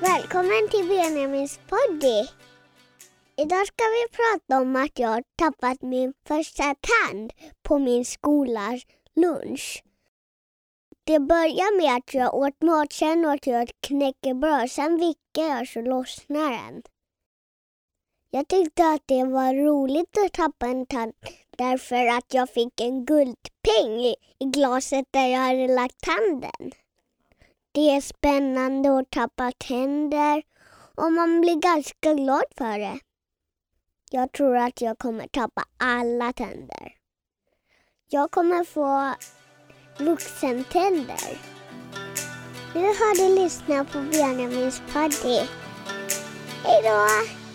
Välkommen till Benjamins poddy. Idag ska vi prata om att jag har tappat min första tand på min skolas lunch. Det börjar med att jag åt mat, sen åt jag ett knäckebröd, sen vickade jag så lossnade den. Jag tyckte att det var roligt att tappa en tand därför att jag fick en guldpeng i glaset där jag hade lagt tanden. Det är spännande att tappa tänder och man blir ganska glad för det. Jag tror att jag kommer tappa alla tänder. Jag kommer få vuxentänder. Nu har du lyssnat på Benjamins Paddy. Hej då!